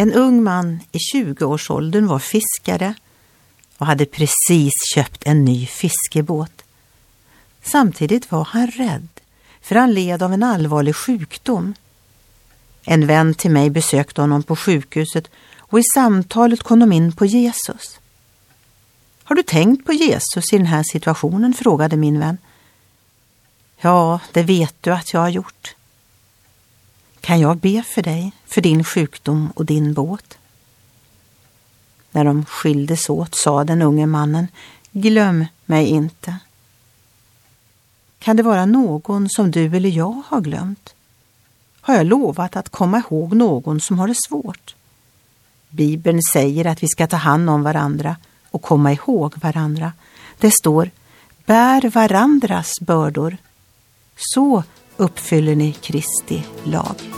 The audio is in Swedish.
En ung man i 20-årsåldern var fiskare och hade precis köpt en ny fiskebåt. Samtidigt var han rädd, för han led av en allvarlig sjukdom. En vän till mig besökte honom på sjukhuset och i samtalet kom de in på Jesus. Har du tänkt på Jesus i den här situationen? frågade min vän. Ja, det vet du att jag har gjort. Kan jag be för dig, för din sjukdom och din båt? När de skildes åt sa den unge mannen, glöm mig inte. Kan det vara någon som du eller jag har glömt? Har jag lovat att komma ihåg någon som har det svårt? Bibeln säger att vi ska ta hand om varandra och komma ihåg varandra. Det står, bär varandras bördor. Så uppfyller ni Kristi lag.